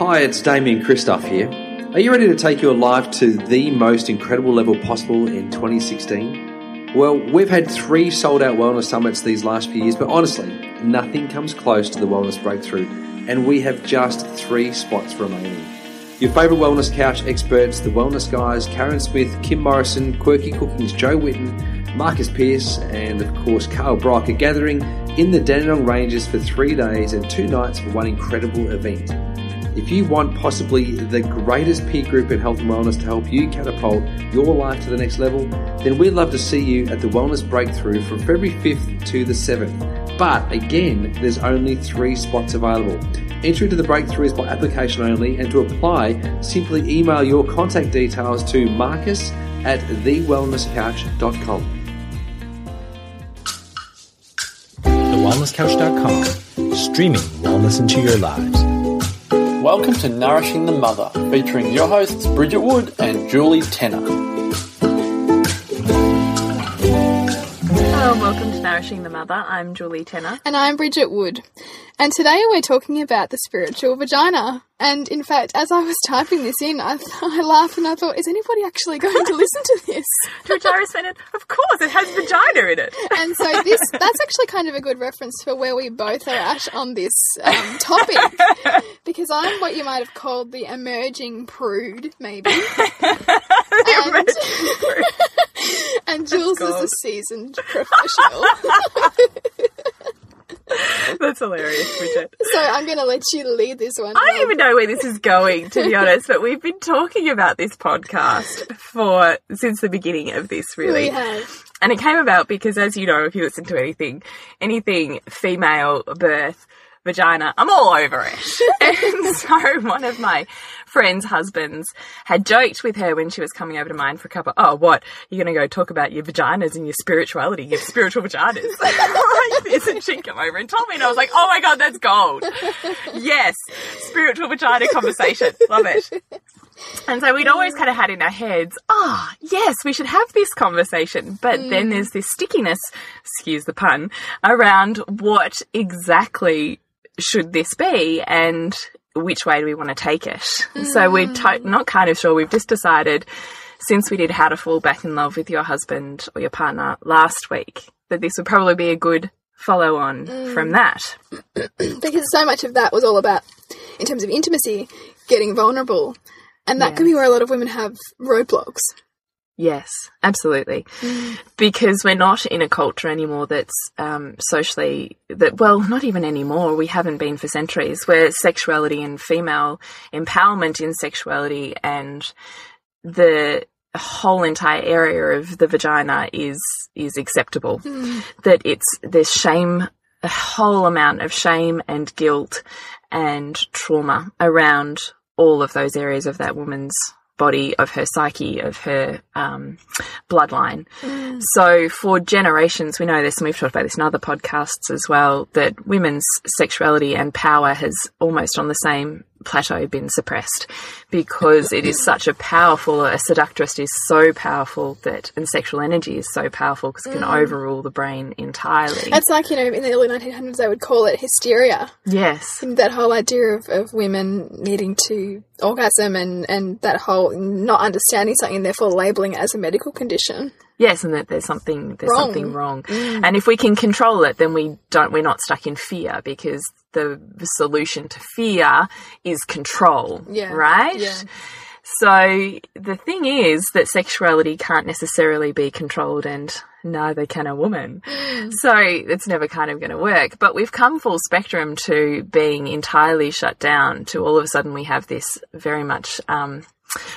Hi, it's Damian Kristof here. Are you ready to take your life to the most incredible level possible in 2016? Well, we've had three sold out wellness summits these last few years, but honestly, nothing comes close to the wellness breakthrough, and we have just three spots remaining. Your favourite wellness couch experts, the wellness guys, Karen Smith, Kim Morrison, Quirky Cooking's Jo Whitton, Marcus Pearce, and of course Carl Brock are gathering in the Dandenong Ranges for three days and two nights for one incredible event. If you want possibly the greatest peer group in health and wellness to help you catapult your life to the next level, then we'd love to see you at the Wellness Breakthrough from February 5th to the 7th. But again, there's only three spots available. Entry to the breakthrough is by application only, and to apply, simply email your contact details to marcus at thewellnesscouch.com. TheWellnessCouch.com, streaming wellness into your lives. Welcome to Nourishing the Mother, featuring your hosts Bridget Wood and Julie Tenner. Hello and welcome to Nourishing the Mother. I'm Julie Tenner. And I'm Bridget Wood. And today we're talking about the spiritual vagina. And in fact, as I was typing this in, I, I laughed and I thought, is anybody actually going to listen to this? to which I responded, of course, it has vagina in it. and so this that's actually kind of a good reference for where we both are at on this um, topic. because I'm what you might have called the emerging prude, maybe. the and, emerging prude. and oh, Jules is a seasoned professional. That's hilarious, Bridget. so I'm going to let you lead this one. I don't even know where this is going, to be honest, but we've been talking about this podcast for since the beginning of this, really. We have. And it came about because, as you know, if you listen to anything, anything female birth, vagina, I'm all over it. and so one of my friend's husbands had joked with her when she was coming over to mine for a couple, oh, what? You're going to go talk about your vaginas and your spirituality, your spiritual vaginas. like this. And she'd come over and told me, and I was like, oh my God, that's gold. Yes. Spiritual vagina conversation. Love it. And so we'd always kind of had in our heads, ah, yes, we should have this conversation. But then there's this stickiness, excuse the pun, around what exactly should this be and which way do we want to take it. So we're mm. to- not kind of sure. We've just decided, since we did How to Fall Back in Love with Your Husband or Your Partner last week, that this would probably be a good follow on mm. from that. because so much of that was all about, in terms of intimacy, getting vulnerable. And that Yeah. can be where a lot of women have roadblocks. Yes, absolutely. Because we're not in a culture anymore that's um, socially that well, not even anymore. We haven't been for centuries. Where sexuality and female empowerment in sexuality and the whole entire area of the vagina is is acceptable. That it's there's shame, a whole amount of shame and guilt and trauma around all of those areas of that woman's body, of her psyche, of her um, bloodline. So for generations, we know this, and we've talked about this in other podcasts as well, that women's sexuality and power has almost on the same plateau been suppressed because it is such a powerful, a seductress is so powerful that, and sexual energy is so powerful because it can mm. overrule the brain entirely. It's like, you know, in the early 1900s, they would call it hysteria. yes. That whole idea of, of women needing to orgasm and, and that whole not understanding something and therefore labeling it as a medical condition. Yes, and that there's something there's Wrong. something wrong. And if we can control it, then we don't we're not stuck in fear because the solution to fear is control. Yeah, Right? yeah. So the thing is that sexuality can't necessarily be controlled and neither can a woman. So it's never kind of going to work. But we've come full spectrum to being entirely shut down to all of a sudden we have this very much um,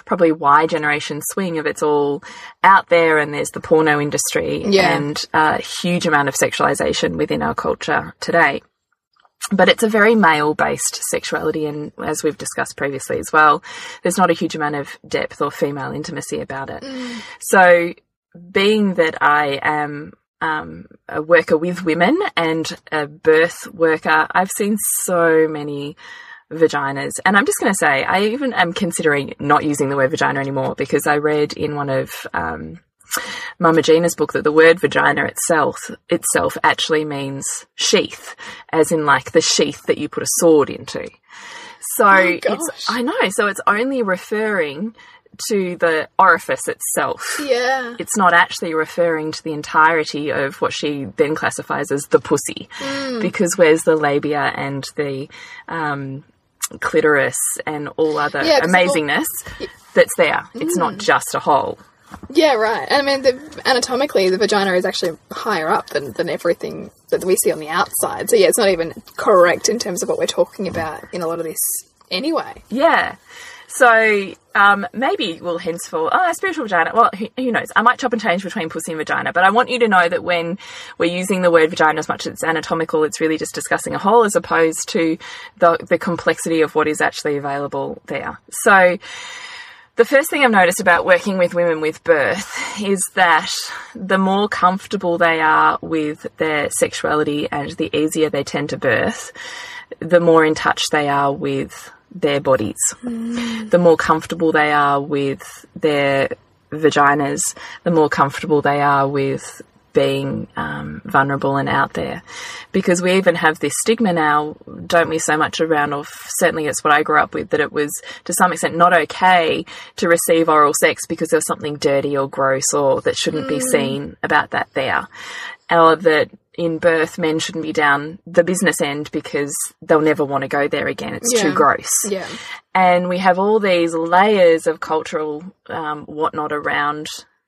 probably Y generation swing of it's all out there and there's the porno industry Yeah. and a huge amount of sexualization within our culture today. But it's a very male based sexuality, and as we've discussed previously as well, there's not a huge amount of depth or female intimacy about it. So, being that I am um, a worker with women and a birth worker, I've seen so many vaginas. And I'm just going to say, I even am considering not using the word vagina anymore because I read in one of um, Mama Gena's book that the word vagina itself itself actually means sheath, as in like the sheath that you put a sword into. So it's. I know. So it's only referring to the orifice itself. Yeah. It's not actually referring to the entirety of what she then classifies as the pussy, because where's the labia and the um, clitoris and all other Yeah, 'cause all- amazingness that's there. It's not mm. just a hole. Yeah, right. And I mean, the, anatomically, the vagina is actually higher up than, than everything that we see on the outside. So, yeah, it's not even correct in terms of what we're talking about in a lot of this anyway. Yeah. So um, maybe we'll henceforth, oh, spiritual vagina. Well, who, who knows? I might chop and change between pussy and vagina, but I want you to know that when we're using the word vagina as much as it's anatomical, it's really just discussing a whole as opposed to the, the complexity of what is actually available there. So the first thing I've noticed about working with women with birth is that the more comfortable they are with their sexuality and the easier they tend to birth, the more in touch they are with their bodies. Mm. The more comfortable they are with their vaginas, the more comfortable they are with being um, vulnerable and out there. Because we even have this stigma now, don't we, so much around, or certainly it's what I grew up with, that it was to some extent not okay to receive oral sex because there was something dirty or gross or that shouldn't be seen about that there. Or that in birth men shouldn't be down the business end because they'll never want to go there again. It's too gross Yeah. and we have all these layers of cultural um, whatnot around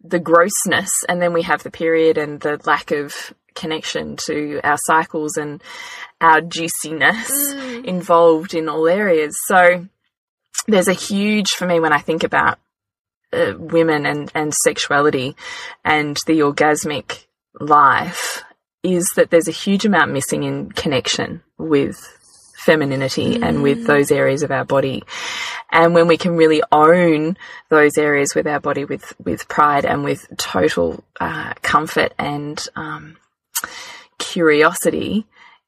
the grossness, and then we have the period and the lack of connection to our cycles and our juiciness involved in all areas. So there's a huge for me when I think about uh, women and and sexuality and the orgasmic life is that there's a huge amount missing in connection with femininity and with those areas of our body. And when we can really own those areas with our body with, with pride and with total uh, comfort and um, curiosity,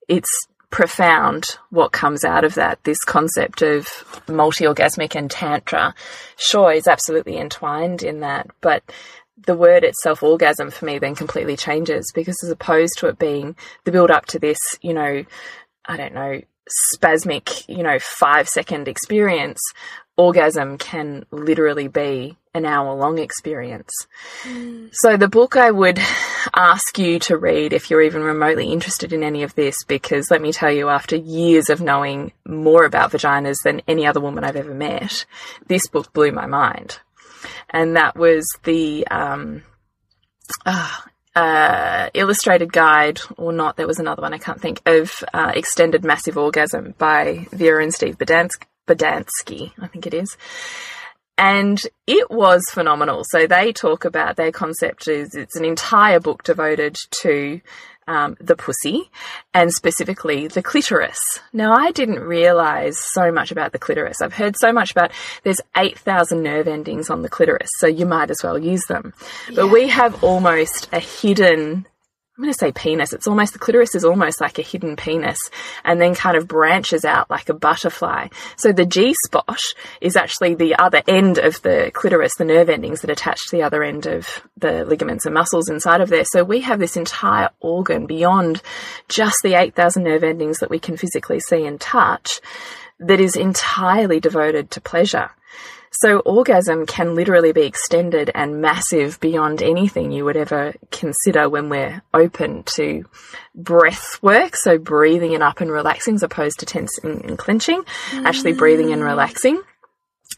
it's profound what comes out of that. This concept of multi orgasmic and tantra, sure, is absolutely entwined in that, but the word itself, orgasm, for me then completely changes because as opposed to it being the build up to this, you know, I don't know, spasmic, you know, five second experience, orgasm can literally be an hour long experience. So, the book I would ask you to read if you're even remotely interested in any of this, because let me tell you, after years of knowing more about vaginas than any other woman I've ever met, this book blew my mind. And that was the um, ah, uh, illustrated guide, or not, there was another one I can't think of, uh, Extended Massive Orgasm by Vera and Steve Bodansk- Bodansky, I think it is. And it was phenomenal. So they talk about their concept is it's an entire book devoted to um, the pussy and specifically the clitoris. Now, I didn't realize so much about the clitoris. I've heard so much about there's 8,000 nerve endings on the clitoris, so you might as well use them. But we have almost a hidden I'm going to say penis. It's almost, the clitoris is almost like a hidden penis and then kind of branches out like a butterfly. So the G spot is actually the other end of the clitoris, the nerve endings that attach to the other end of the ligaments and muscles inside of there. So we have this entire organ beyond just the 8,000 nerve endings that we can physically see and touch that is entirely devoted to pleasure. So orgasm can literally be extended and massive beyond anything you would ever consider when we're open to breath work. So breathing it up and relaxing as opposed to tensing and clenching, actually breathing and mm. relaxing.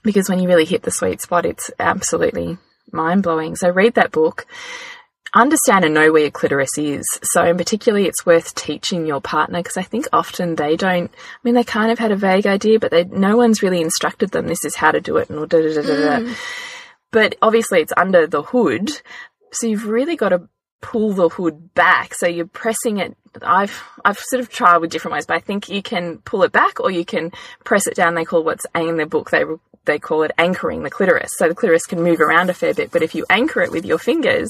Because when you really hit the sweet spot, it's absolutely mind blowing. So read that book. Understand and know where your clitoris is. So, in particularly, it's worth teaching your partner because I think often they don't. I mean, they kind of had a vague idea, but they no one's really instructed them. This is how to do it, and da da da da da. Mm. But obviously, it's under the hood, so you've really got to pull the hood back. So you're pressing it. I've I've sort of tried with different ways, but I think you can pull it back or you can press it down. They call what's in their book they they call it anchoring the clitoris. So the clitoris can move around a fair bit, but if you anchor it with your fingers,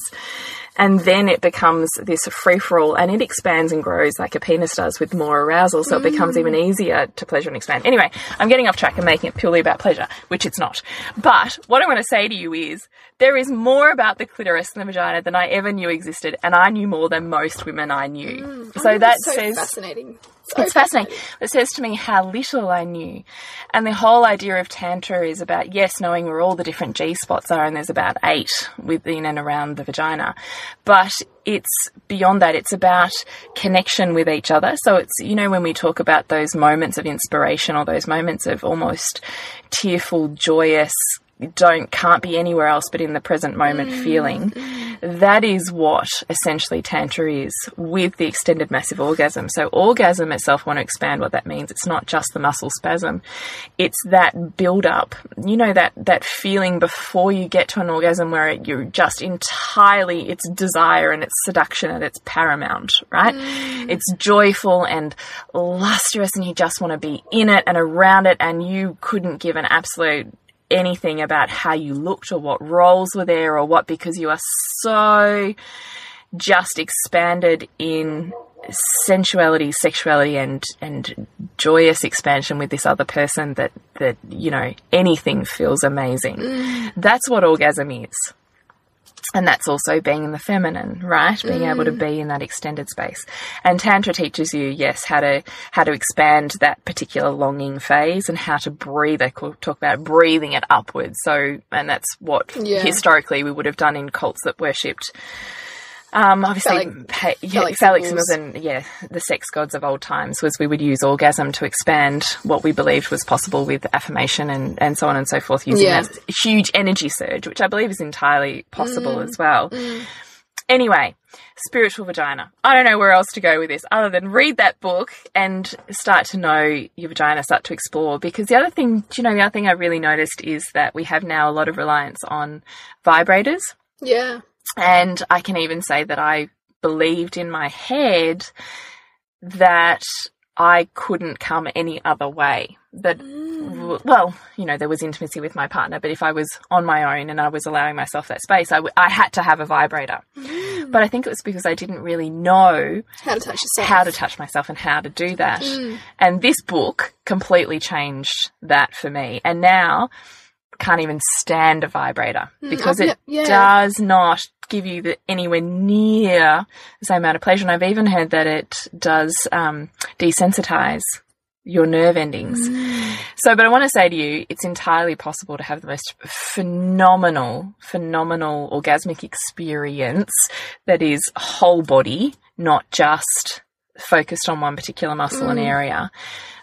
and then it becomes this free for all, and it expands and grows like a penis does with more arousal. So it becomes even mm. easier to pleasure and expand. Anyway, I'm getting off track and making it purely about pleasure, which it's not. But what I want to say to you is there is more about the clitoris and the vagina than I ever knew existed, and I knew more than most women I knew. Mm. Um, so I that so says fascinating it's fascinating. It says to me how little I knew. And the whole idea of Tantra is about, yes, knowing where all the different G spots are, and there's about eight within and around the vagina. But it's beyond that. It's about connection with each other. So it's, you know, when we talk about those moments of inspiration or those moments of almost tearful, joyous, don't can't be anywhere else but in the present moment Mm. feeling. That is what essentially tantra is with the extended massive orgasm. So orgasm itself want to expand what that means. It's not just the muscle spasm. It's that build up you know that that feeling before you get to an orgasm where it, you're just entirely it's desire and it's seduction and it's paramount right? It's joyful and lustrous and you just want to be in it and around it and you couldn't give an absolute anything about how you looked or what roles were there or what because you are so just expanded in sensuality, sexuality and and joyous expansion with this other person that that you know anything feels amazing. Mm. That's what orgasm is. And that's also being in the feminine, right? Being able to mm. be in that extended space. And Tantra teaches you, yes, how to how to expand that particular longing phase and how to breathe. They talk about breathing it upwards. So, and that's what Yeah. historically we would have done in cults that worshipped um, obviously, pa- yeah, symbols. symbols yeah, the sex gods of old times was we would use orgasm to expand what we believed was possible with affirmation and, and so on and so forth using Yeah. that huge energy surge, which I believe is entirely possible Mm. as well. Anyway, spiritual vagina. I don't know where else to go with this other than read that book and start to know your vagina, start to explore. Because the other thing, do you know, the other thing I really noticed is that we have now a lot of reliance on vibrators. Yeah. And I can even say that I believed in my head that I couldn't come any other way. That, mm. well, you know, there was intimacy with my partner, but if I was on my own and I was allowing myself that space, I, w- I had to have a vibrator. Mm. But I think it was because I didn't really know How to touch yourself. how to touch myself and how to do that. Mm. And this book completely changed that for me. And now can't even stand a vibrator because I've it yeah. does not give you the, anywhere near the same amount of pleasure. And I've even heard that it does um, desensitize your nerve endings. So, but I want to say to you, it's entirely possible to have the most phenomenal, phenomenal orgasmic experience that is whole body, not just focused on one particular muscle and area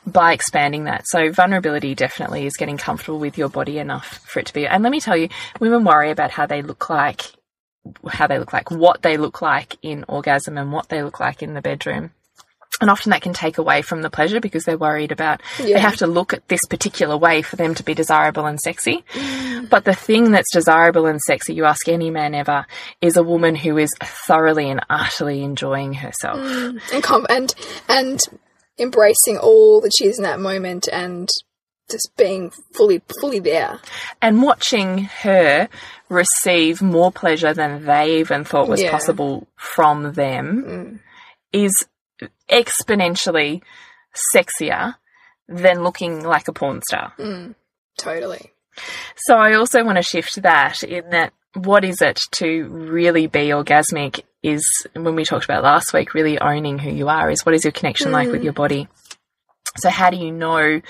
by expanding that. So vulnerability definitely is getting comfortable with your body enough for it to be. And let me tell you, women worry about how they look like, how they look like, what they look like in orgasm and what they look like in the bedroom. And often that can take away from the pleasure because they're worried about they have to look at this particular way for them to be desirable and sexy. Mm. But the thing that's desirable and sexy, you ask any man ever, is a woman who is thoroughly and utterly enjoying herself. Mm. and com- and and embracing all that she is in that moment and just being fully fully there. and watching her receive more pleasure than they even thought was Yeah. possible from them mm. is exponentially sexier than looking like a porn star. Mm, totally. So I also want to shift that in that what is it to really be orgasmic is when we talked about last week, really owning who you are is what is your connection like with mm. your body. So how do you know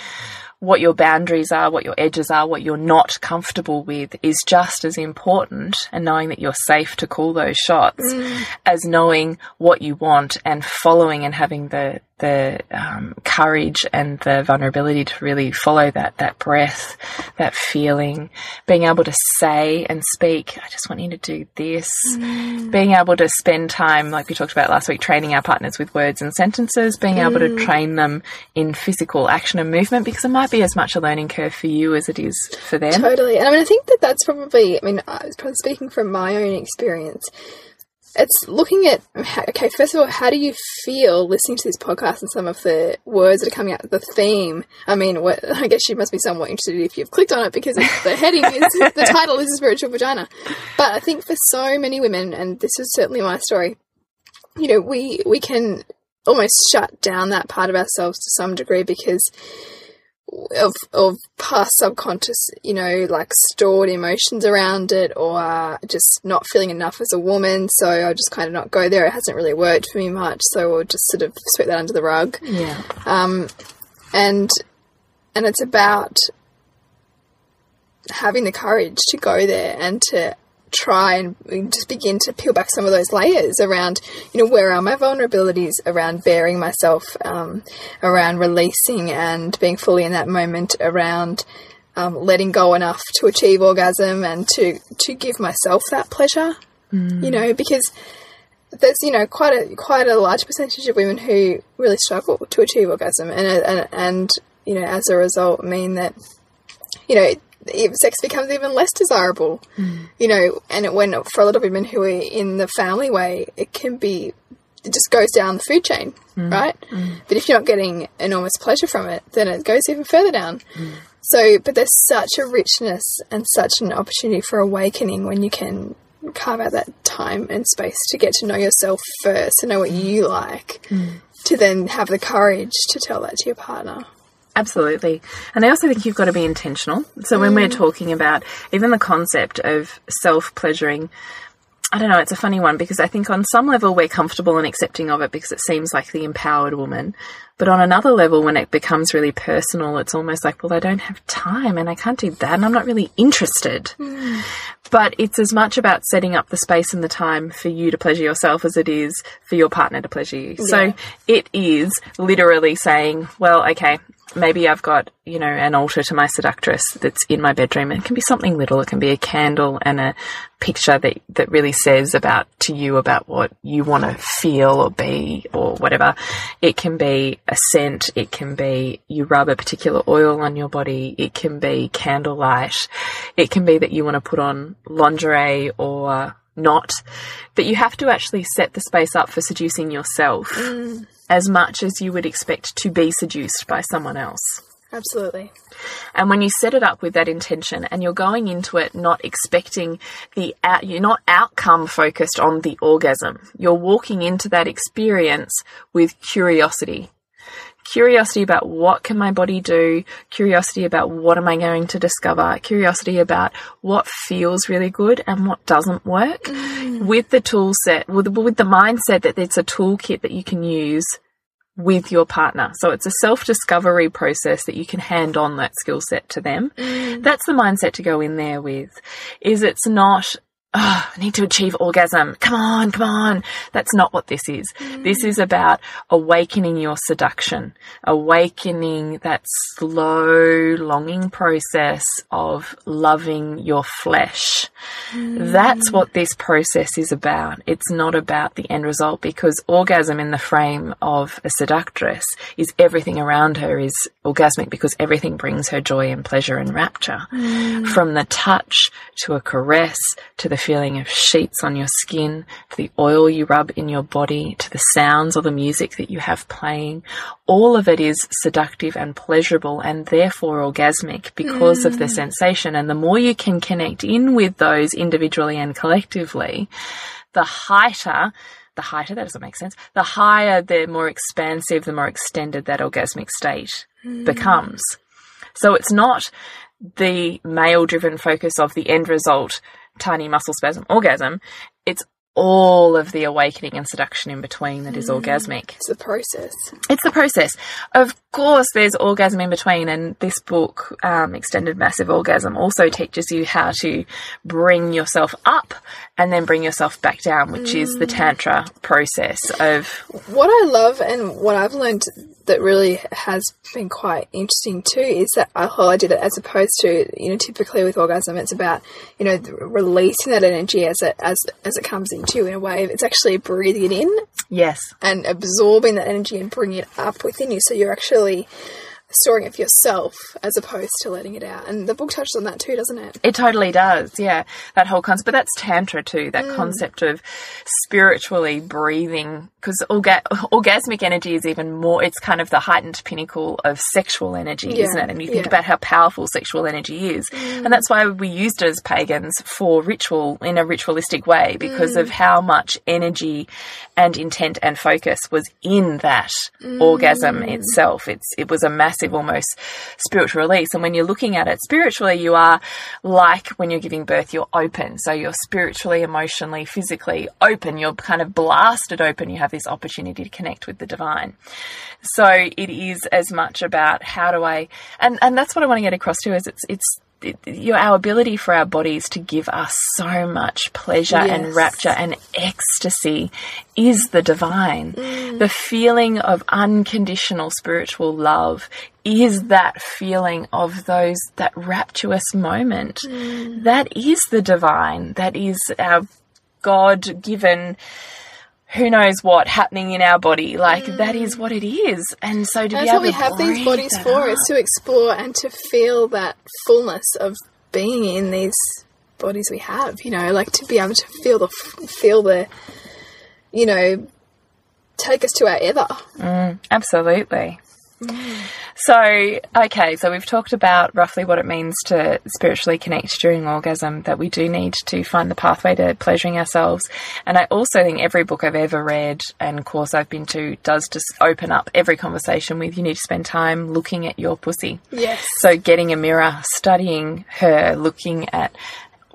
what your boundaries are, what your edges are, what you're not comfortable with is just as important and knowing that you're safe to call those shots mm. as knowing what you want and following and having the the um, courage and the vulnerability to really follow that that breath, that feeling, being able to say and speak, I just want you to do this, being able to spend time, like we talked about last week, training our partners with words and sentences, being able to train them in physical action and movement, because it might be as much a learning curve for you as it is for them. Totally. And I mean, I think that that's probably, I mean, I was probably speaking from my own experience. It's looking at, okay, first of all, how do you feel listening to this podcast and some of the words that are coming out, the theme? I mean, what, I guess you must be somewhat interested if you've clicked on it because the heading is, the title is a spiritual vagina. But I think for so many women, and this is certainly my story, you know, we, we can almost shut down that part of ourselves to some degree because of of past subconscious, you know, like stored emotions around it, or uh, just not feeling enough as a woman. So I'll just kind of not go there. It hasn't really worked for me much, so we'll just sort of sweep that under the rug. Yeah. Um, and and it's about having the courage to go there and to try and just begin to peel back some of those layers around, you know, where are my vulnerabilities around bearing myself, um, around releasing and being fully in that moment, around um, letting go enough to achieve orgasm and to to give myself that pleasure, you know, because there's you know quite a quite a large percentage of women who really struggle to achieve orgasm, and and and you know as a result mean that you know sex becomes even less desirable, hmm. you know, and it, when for a lot of women who are in the family way, it can be it just goes down the food chain, hmm. right? Hmm. But if you're not getting enormous pleasure from it, then it goes even further down. So, but there's such a richness and such an opportunity for awakening when you can carve out that time and space to get to know yourself first, and know what you like, to then have the courage to tell that to your partner. Absolutely. And I also think you've got to be intentional. So when we're mm. talking about even the concept of self pleasuring, I don't know, it's a funny one because I think on some level we're comfortable and accepting of it because it seems like the empowered woman. But on another level, when it becomes really personal, it's almost like, well, I don't have time and I can't do that and I'm not really interested. Mm. But it's as much about setting up the space and the time for you to pleasure yourself as it is for your partner to pleasure you. So it is literally saying, well, okay, maybe I've got, you know, an altar to my seductress that's in my bedroom. It can be something little. It can be a candle and a picture that, that really says about to you about what you want to feel or be or whatever. It can be a scent. It can be you rub a particular oil on your body. It can be candlelight. It can be that you want to put on lingerie or not. But you have to actually set the space up for seducing yourself mm. As much as you would expect to be seduced by someone else. Absolutely. And when you set it up with that intention and you're going into it not expecting the out, you're not outcome focused on the orgasm. You're walking into that experience with curiosity. Curiosity about what can my body do, curiosity about what am I going to discover, curiosity about what feels really good and what doesn't work mm. with the tool set, with, with the mindset that it's a toolkit that you can use with your partner. So it's a self discovery process that you can hand on that skill set to them. Mm. That's the mindset to go in there with. Is it's not, oh, I need to achieve orgasm. Come on, come on. That's not what this is. This is about awakening your seduction, awakening that slow longing process of loving your flesh. That's what this process is about. It's not about the end result because orgasm in the frame of a seductress is everything around her is orgasmic because everything brings her joy and pleasure and rapture. Mm. From the touch to a caress to the feeling of sheets on your skin to the oil you rub in your body to the sounds or the music that you have playing. All of it is seductive and pleasurable and therefore orgasmic because of the mm. sensation. And the more you can connect in with those individually and collectively, the heighter the heighter, that doesn't make sense. The higher, the more expansive, the more extended that orgasmic state hmm. becomes. So it's not the male driven focus of the end result, tiny muscle spasm orgasm. It's all of the awakening and seduction in between that is orgasmic. It's the process. It's the process. Of course, there's orgasm in between, and this book, um, Extended Massive Orgasm, also teaches you how to bring yourself up and then bring yourself back down, which is the Tantra process of What I love and what I've learned that really has been quite interesting too is that uh, I how I did it as opposed to you know typically with orgasm it's about you know releasing that energy as it as as it comes into you in a wave. It's actually breathing it in yes, and absorbing that energy and bringing it up within you. So you're actually storing it for yourself as opposed to letting it out. And the book touches on that too, doesn't it? It totally does, yeah. That whole concept, but that's tantra too. That mm. concept of spiritually breathing, because orga- orgasmic energy is even more. It's kind of the heightened pinnacle of sexual energy, Yeah, isn't it? And you think yeah. about how powerful sexual energy is, mm. and that's why we used it as pagans for ritual in a ritualistic way because of mm. how much energy and intent and focus was in that orgasm itself. It's it was a massive massive almost spiritual release. And when you're looking at it spiritually, you are like when you're giving birth, you're open. So you're spiritually, emotionally, physically open. You're kind of blasted open. You have this opportunity to connect with the divine. So it is as much about how do I, and, and that's what I want to get across to is it's, it's, your our ability for our bodies to give us so much pleasure yes. and rapture and ecstasy is the divine. Mm. The feeling of unconditional spiritual love is that feeling of those that rapturous moment. Mm. That is the divine. That is our God given who knows what happening in our body. Like mm. that is what it is. And so to That's be able what we have these bodies for is to explore and to feel that fullness of being in these bodies we have, you know, like to be able to feel the feel the you know take us to our ever. Mm, absolutely. Mm. So, okay, so we've talked about roughly what it means to spiritually connect during orgasm, that we do need to find the pathway to pleasuring ourselves. And I also think every book I've ever read and course I've been to does just open up every conversation with you need to spend time looking at your pussy. Yes. So, getting a mirror, studying her, looking at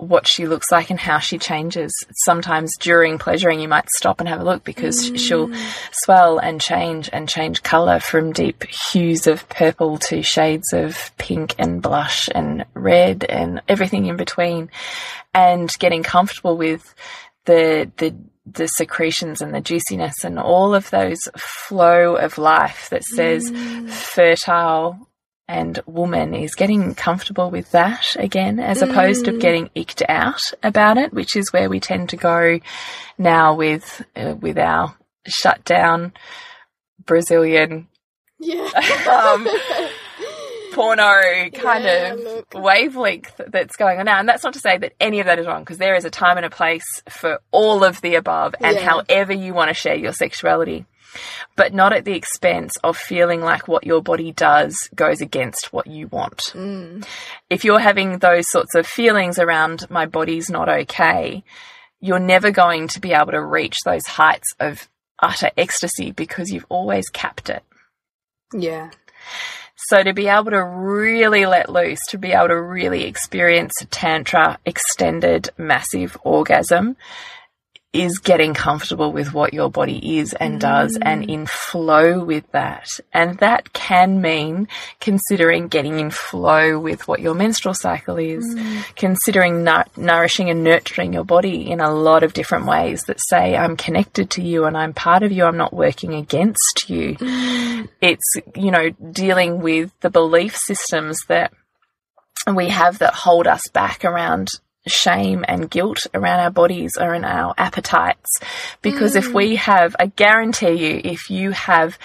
what she looks like and how she changes. Sometimes during pleasuring, you might stop and have a look because mm. she'll swell and change and change colour from deep hues of purple to shades of pink and blush and red and everything in between. And getting comfortable with the, the, the secretions and the juiciness and all of those flow of life that says mm. fertile and woman is getting comfortable with that again, as opposed to mm. getting icked out about it, which is where we tend to go now with uh, with our shut down Brazilian yeah. um, porno kind yeah, of look. wavelength that's going on now. And that's not to say that any of that is wrong, because there is a time and a place for all of the above and yeah. however you want to share your sexuality but not at the expense of feeling like what your body does goes against what you want. Mm. If you're having those sorts of feelings around my body's not okay, you're never going to be able to reach those heights of utter ecstasy because you've always capped it. Yeah. So to be able to really let loose, to be able to really experience a tantra extended massive orgasm, is getting comfortable with what your body is and mm. does and in flow with that. And that can mean considering getting in flow with what your menstrual cycle is, mm. considering nourishing and nurturing your body in a lot of different ways that say, I'm connected to you and I'm part of you. I'm not working against you. Mm. It's, you know, dealing with the belief systems that we have that hold us back around shame and guilt around our bodies or in our appetites. Because mm. if we have, I guarantee you, if you have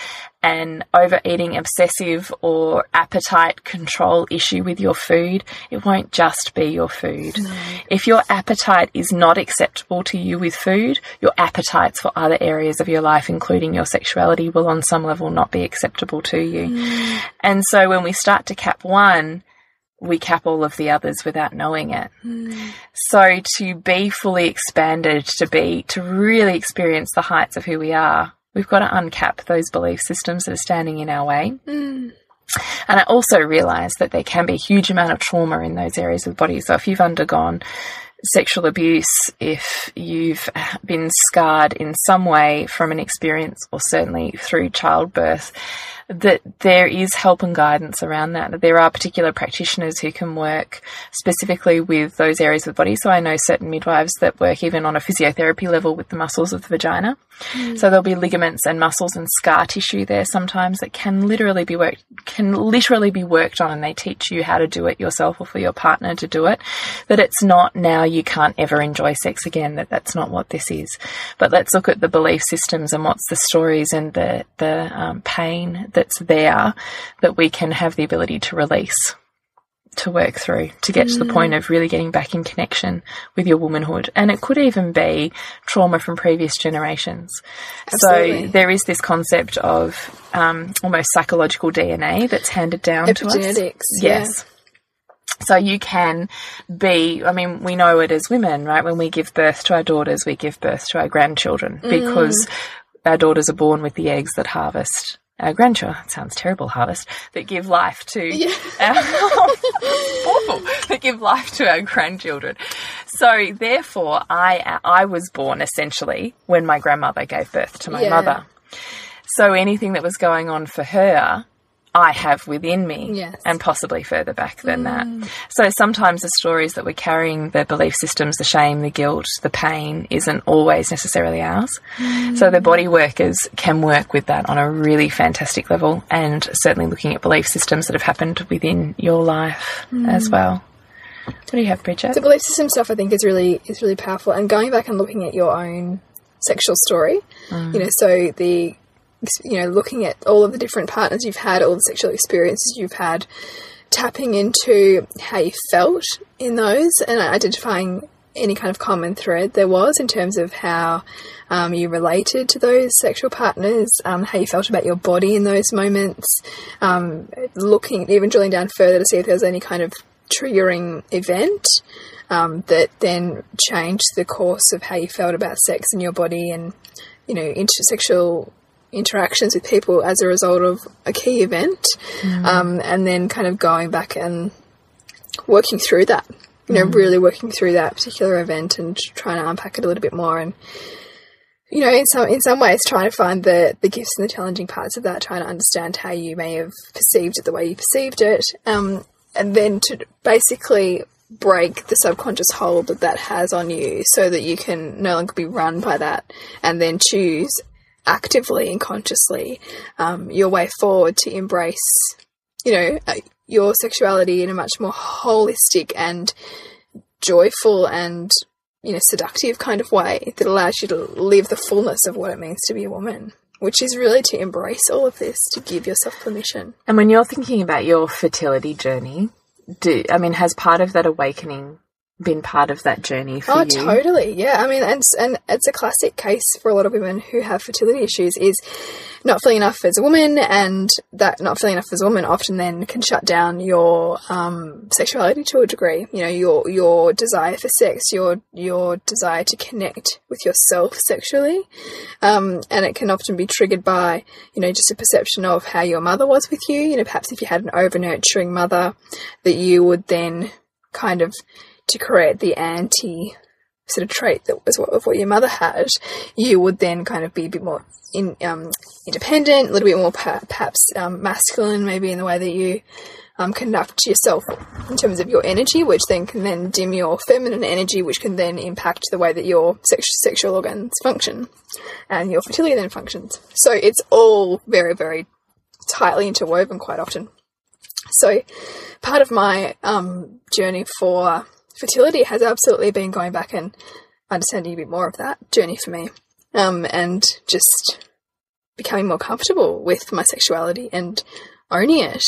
an overeating obsessive or appetite control issue with your food, it won't just be your food. No. If your appetite is not acceptable to you with food, your appetites for other areas of your life, including your sexuality, will on some level not be acceptable to you. Mm. And so when we start to cap one, we cap all of the others without knowing it. Mm. So to be fully expanded, to be, to really experience the heights of who we are, we've got to uncap those belief systems that are standing in our way. Mm. And I also realize that there can be a huge amount of trauma in those areas of the body. So if you've undergone sexual abuse, if you've been scarred in some way from an experience or certainly through childbirth, that there is help and guidance around that. That there are particular practitioners who can work specifically with those areas of the body. So I know certain midwives that work even on a physiotherapy level with the muscles of the vagina. Mm. So there'll be ligaments and muscles and scar tissue there sometimes that can literally be worked can literally be worked on and they teach you how to do it yourself or for your partner to do it. That it's not now you can't ever enjoy sex again, that that's not what this is. But let's look at the belief systems and what's the stories and the the um, pain that's there that we can have the ability to release, to work through, to get mm. to the point of really getting back in connection with your womanhood. And it could even be trauma from previous generations. Absolutely. So there is this concept of um, almost psychological DNA that's handed down to us. Epigenetics. Yes. Yeah. So you can be, I mean, we know it as women, right? When we give birth to our daughters, we give birth to our grandchildren mm. because our daughters are born with the eggs that harvest our grandchildren, sounds terrible, harvest, that give life to Yeah. our, awful, that give life to our grandchildren. So therefore, I, I was born essentially when my grandmother gave birth to my Yeah. mother. So anything that was going on for her, I have within me, Yes. Mm. and possibly further back than that. So sometimes the stories that we're carrying, the belief systems, the shame, the guilt, the pain, isn't always necessarily ours. Mm. So the body workers can work with that on a really fantastic level, and certainly looking at belief systems that have happened within your life Mm. as well. What do you have, Bridget? The belief system stuff I think is really is really powerful. And going back and looking at your own sexual story, you know, so the you know looking at all of the different partners you've had, all the sexual experiences you've had, tapping into how you felt in those, and identifying any kind of common thread there was in terms of how um, you related to those sexual partners, um, how you felt about your body in those moments, um, looking even drilling down further to see if there was any kind of triggering event um, that then changed the course of how you felt about sex and your body and you know intersexual interactions with people as a result of a key event um, and then kind of going back and working through that you know really working through that particular event and trying to unpack it a little bit more and you know, in some in some ways, trying to find the the gifts and the challenging parts of that, trying to understand how you may have perceived it the way you perceived it, um, and then to basically break the subconscious hold that that has on you, so that you can no longer be run by that, and then choose actively and consciously um, your way forward to embrace, you know, uh, your sexuality in a much more holistic and joyful and you know seductive kind of way that allows you to live the fullness of what it means to be a woman which is really to embrace all of this to give yourself permission. And when you're thinking about your fertility journey, do I mean has part of that awakening been part of that journey for oh you? totally. Yeah i mean and and it's a classic case for a lot of women who have fertility issues is not feeling enough as a woman and that not feeling enough as a woman often then can shut down your um, sexuality to a degree. You know your your desire for sex your your desire to connect with yourself sexually um, and it can often be triggered by you know just a perception of how your mother was with you. You know perhaps if you had an over nurturing mother that you would then kind of to create the anti sort of trait that was what, of what your mother had, you would then kind of be a bit more in, um, independent, a little bit more per- perhaps um, masculine, maybe in the way that you um, conduct yourself in terms of your energy, which then can then dim your feminine energy, which can then impact the way that your sex- sexual organs function and your fertility then functions. So it's all very, very tightly interwoven quite often. So part of my um, journey for fertility has absolutely been going back and understanding a bit more of that journey for me um, and just becoming more comfortable with my sexuality and owning it.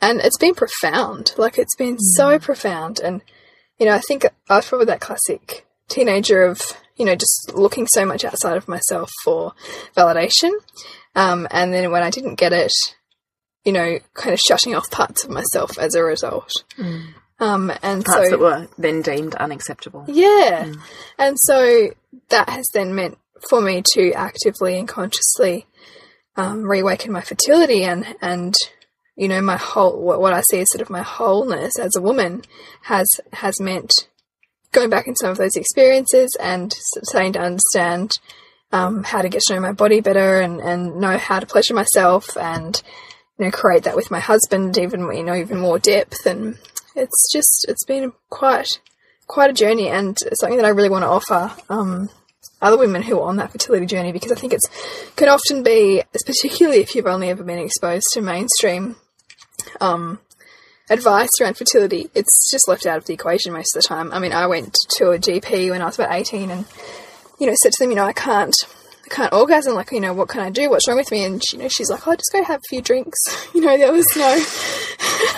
And it's been profound. Like, it's been so profound. And, you know, I think I was probably that classic teenager of, you know, just looking so much outside of myself for validation. Um, and then when I didn't get it, you know, kind of shutting off parts of myself as a result. Um, and Parts so that were then deemed unacceptable. yeah. And so that has then meant for me to actively and consciously um, reawaken my fertility and, and, you know, my whole, what, what I see as sort of my wholeness as a woman has, has meant going back in some of those experiences and starting to understand um, how to get to know my body better and, and know how to pleasure myself and, you know, create that with my husband even, you know, even more depth. And it's just, it's been quite, quite a journey and something that I really want to offer um, other women who are on that fertility journey because I think it's can often be, particularly if you've only ever been exposed to mainstream um, advice around fertility, it's just left out of the equation most of the time. I mean, I went to a GP when I was about 18 and, you know, said to them, you know, I can't. I can't orgasm. Like, you know, what can I do? What's wrong with me? And she, you know, she's like, "Oh, just go have a few drinks." You know, there was no,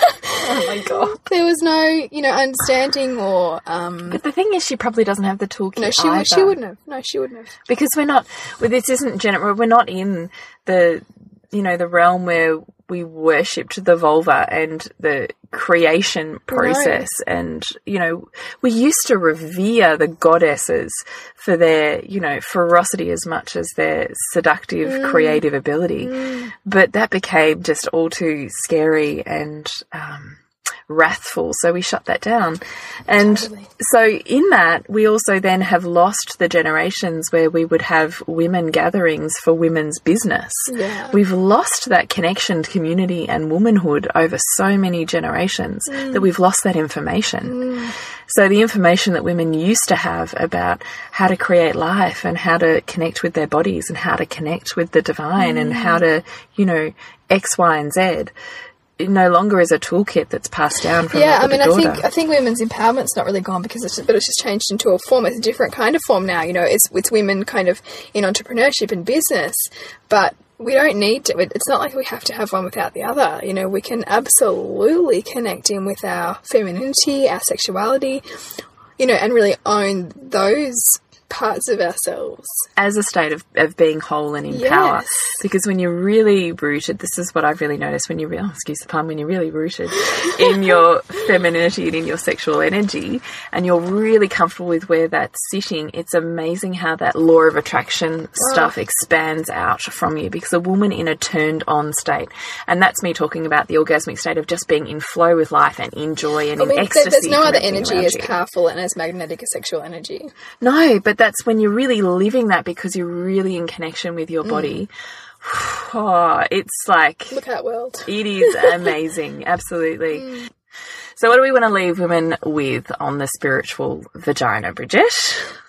Oh my god. there was no, you know, understanding or um, But the thing is, she probably doesn't have the toolkit. No, she would. She either. wouldn't have. No, she wouldn't have. because we're not. Well, this isn't general. We're not in the you know, the realm where we worshipped the vulva and the creation process. And, you know, we used to revere the goddesses for their, you know, ferocity as much as their seductive, creative ability. But that became just all too scary and, um, wrathful, so we shut that down. And Totally. so, in that, we also then have lost the generations where we would have women gatherings for women's business. Yeah. We've lost that connection to community and womanhood over so many generations mm. that we've lost that information. Mm. So, the information that women used to have about how to create life and how to connect with their bodies and how to connect with the divine and how mm. to, you know, X, Y, and Z. It no longer is a toolkit that's passed down from Yeah, I mean, I think I think women's empowerment's not really gone because it's just, but it's just changed into a form. It's a different kind of form now. You know, it's it's women kind of in entrepreneurship and business, but we don't need to. It's not like we have to have one without the other. You know, we can absolutely connect in with our femininity, our sexuality, you know, and really own those parts of ourselves. as a state of, of being whole and in power. Because when you're really rooted, this is what I've really noticed when you're, re- oh, excuse the pun, when you're really rooted in your femininity and in your sexual energy, and you're really comfortable with where that's sitting, it's amazing how that law of attraction stuff expands out from you. Because a woman in a turned on state, and that's me talking about the orgasmic state of just being in flow with life and in joy and I in mean, ecstasy. there's no other energy as powerful and as magnetic as sexual energy. No, but that's when you're really living that because you're really in connection with your mm. body. Oh, it's like Look at world. it is amazing, absolutely. Mm. So, what do we want to leave women with on the spiritual vagina, Bridget?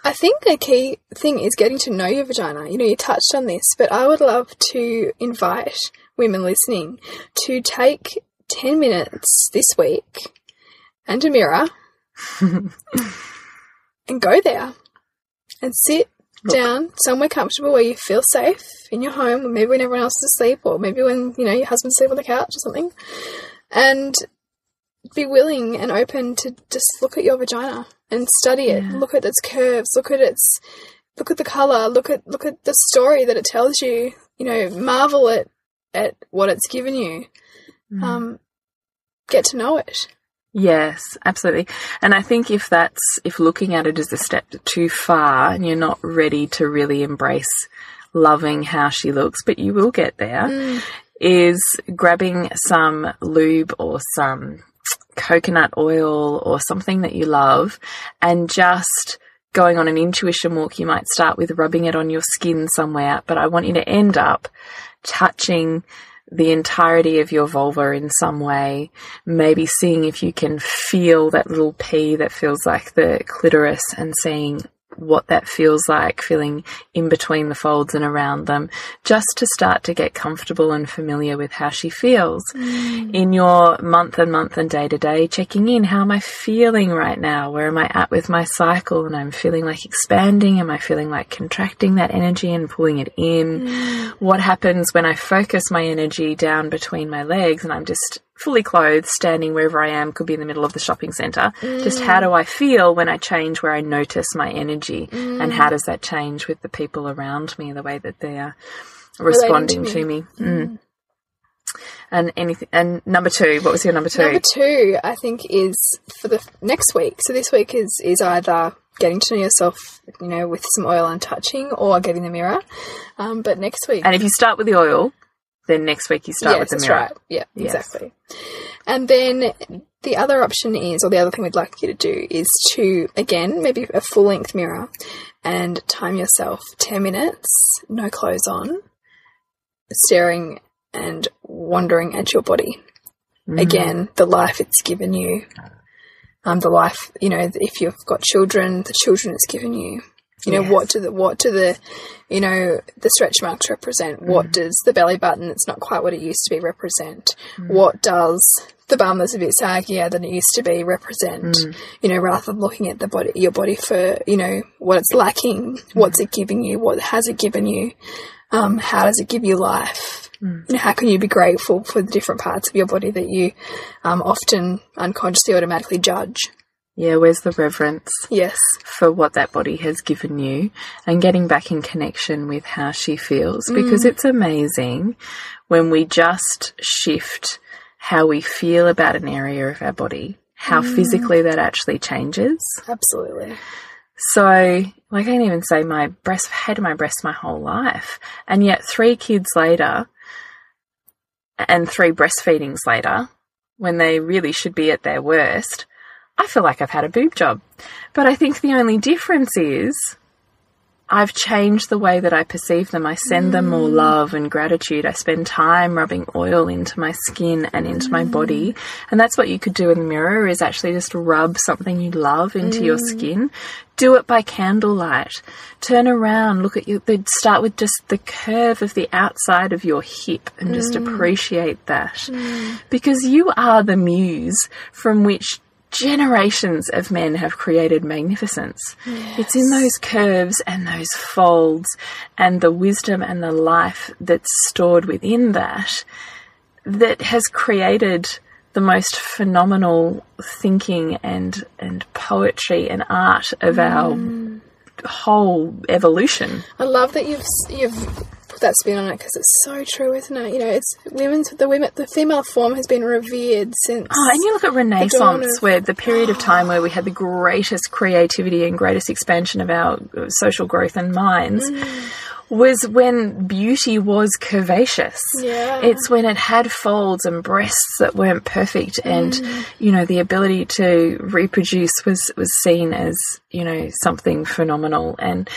I think the key thing is getting to know your vagina. You know, you touched on this, but I would love to invite women listening to take 10 minutes this week and a mirror and go there and sit down somewhere comfortable where you feel safe in your home, or maybe when everyone else is asleep, or maybe when, you know, your husband's asleep on the couch or something. And be willing and open to just look at your vagina and study it. Look at its curves. Look at its look at the color. Look at look at the story that it tells you. You know, marvel at at what it's given you. Um, get to know it. Yes, absolutely. And I think if that's, if looking at it as a step too far and you're not ready to really embrace loving how she looks, but you will get there, mm. is grabbing some lube or some coconut oil or something that you love and just going on an intuition walk. You might start with rubbing it on your skin somewhere, but I want you to end up touching the entirety of your vulva in some way, maybe seeing if you can feel that little pea that feels like the clitoris and seeing what that feels like, feeling in between the folds and around them, just to start to get comfortable and familiar with how she feels. Mm. In your month and month and day to day, checking in, how am I feeling right now? Where am I at with my cycle? And I'm feeling like expanding. Am I feeling like contracting that energy and pulling it in? Mm. What happens when I focus my energy down between my legs and I'm just fully clothed, standing wherever I am, could be in the middle of the shopping centre. Just how do I feel when I change where I notice my energy? And how does that change with the people around me, the way that they are responding to to me? Mm. And anything, and number two, what was your number two? Number two, I think, is for the next week. So this week is is either getting to know yourself, you know, with some oil and touching, or getting the mirror. Um, but next week, and if you start with the oil, then next week you start with the mirror. right. Yeah, Yes. exactly. And then the other option is, or the other thing we'd like you to do is to again maybe a full length mirror and time yourself ten minutes, no clothes on, staring and wondering at your body. Again, the life it's given you. Um, the life, you know, if you've got children, the children it's given you. You know, Yes. what do the, what do the, you know, the stretch marks represent? What mm-hmm. does the belly button that's not quite what it used to be represent? Mm. What does the bum that's a bit saggier than it used to be represent? Mm. You know, rather than looking at the body, your body for, you know, what it's lacking, what's mm. it giving you? What has it given you? Um, how does it give you life? You know, how can you be grateful for the different parts of your body that you um, often unconsciously automatically judge? Yeah, where's the reverence Yes. for what that body has given you and getting back in connection with how she feels because mm. it's amazing when we just shift how we feel about an area of our body, how mm. physically that actually changes. Absolutely. So, like, I can't even say my breast, hated my breast my whole life. And yet, three kids later and three breastfeedings later, when they really should be at their worst, I feel like I've had a boob job. But I think the only difference is I've changed the way that I perceive them. I send them more mm. love and gratitude. I spend time rubbing oil into my skin and into my body. Mm. And that's what you could do in the mirror is actually just rub something you love into your mm. skin. Do it by candlelight. Turn around, look at you. They'd start with just the curve of the outside of your hip and just appreciate that. Because you are the muse from which generations of men have created magnificence. It's in those curves and those folds and the wisdom and the life that's stored within that that has created the most phenomenal thinking and and poetry and art of our mm. whole evolution. I love that you've you've that spin on it because it's so true, isn't it? You know, it's women's the women the female form has been revered since. Oh, and you look at Renaissance, of- where the period of time where we had the greatest creativity and greatest expansion of our uh, social growth and minds was when beauty was curvaceous. Yeah. It's when it had folds and breasts that weren't perfect and, you know, the ability to reproduce was, was seen as, you know, something phenomenal. And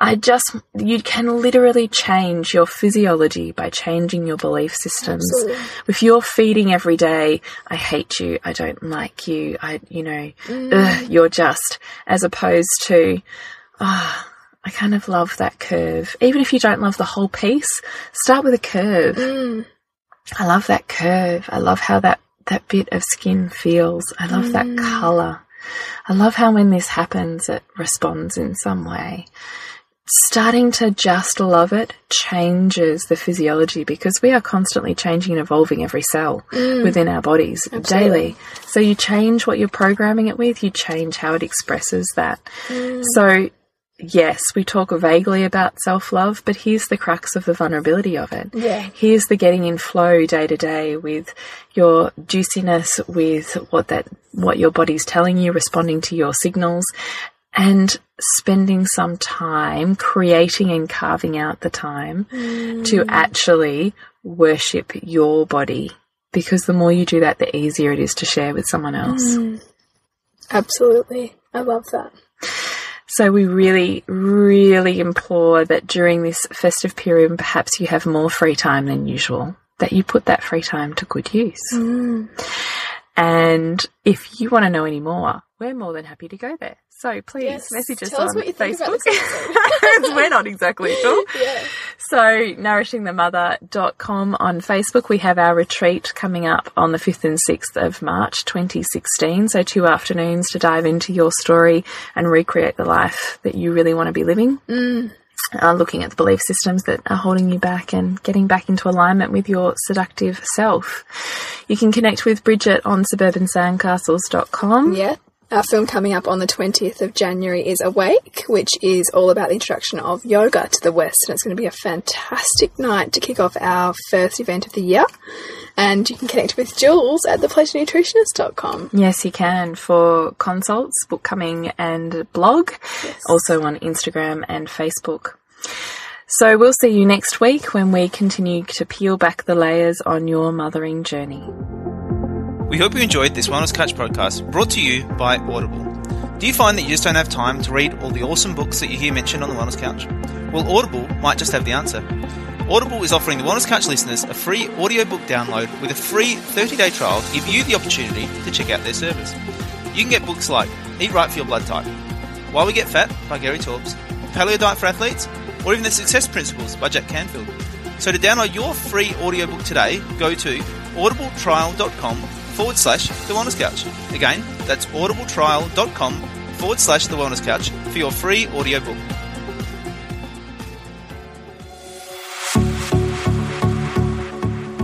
I just, you can literally change your physiology by changing your belief systems. Absolutely. If you're feeding every day, I hate you, I don't like you, I, you know, mm. ugh, you're just, as opposed to, ah, I kind of love that curve. Even if you don't love the whole piece, start with a curve. Mm. I love that curve. I love how that, that bit of skin feels. I love that mm. colour. I love how when this happens, it responds in some way. Starting to just love it changes the physiology because we are constantly changing and evolving every cell mm. within our bodies daily. So you change what you're programming it with, you change how it expresses that. Mm. So yes, we talk vaguely about self love, but here's the crux of the vulnerability of it. Yeah. Here's the getting in flow day to day with your juiciness, with what that what your body's telling you, responding to your signals, and spending some time creating and carving out the time mm. to actually worship your body. Because the more you do that, the easier it is to share with someone else. Mm. Absolutely. I love that. So we really, really implore that during this festive period, perhaps you have more free time than usual, that you put that free time to good use. Mm. And if you want to know any more, we're more than happy to go there. So please Yes. message us us on what you think about Facebook. we're not exactly sure. Yeah. So, nourishingthemother.com on Facebook. We have our retreat coming up on the 5th and 6th of March 2016. So, two afternoons to dive into your story and recreate the life that you really want to be living. Mm. Uh, looking at the belief systems that are holding you back and getting back into alignment with your seductive self. You can connect with Bridget on suburbansandcastles.com. Yeah. Our film coming up on the 20th of January is Awake, which is all about the introduction of yoga to the West. And it's going to be a fantastic night to kick off our first event of the year. And you can connect with Jules at thepleasurenutritionist.com. Yes, you can for consults, book coming, and blog. Also on Instagram and Facebook. So we'll see you next week when we continue to peel back the layers on your mothering journey. We hope you enjoyed this Wellness Couch podcast brought to you by Audible. Do you find that you just don't have time to read all the awesome books that you hear mentioned on the Wellness Couch? Well, Audible might just have the answer. Audible is offering the Wellness Couch listeners a free audiobook download with a free 30-day trial to give you the opportunity to check out their service. You can get books like Eat Right for Your Blood Type, Why We Get Fat by Gary Taubes, Paleo Diet for Athletes, or even The Success Principles by Jack Canfield. So to download your free audiobook today, go to audibletrial.com forward slash The Wellness Couch. Again, that's audibletrial.com forward slash The Wellness Couch for your free audiobook.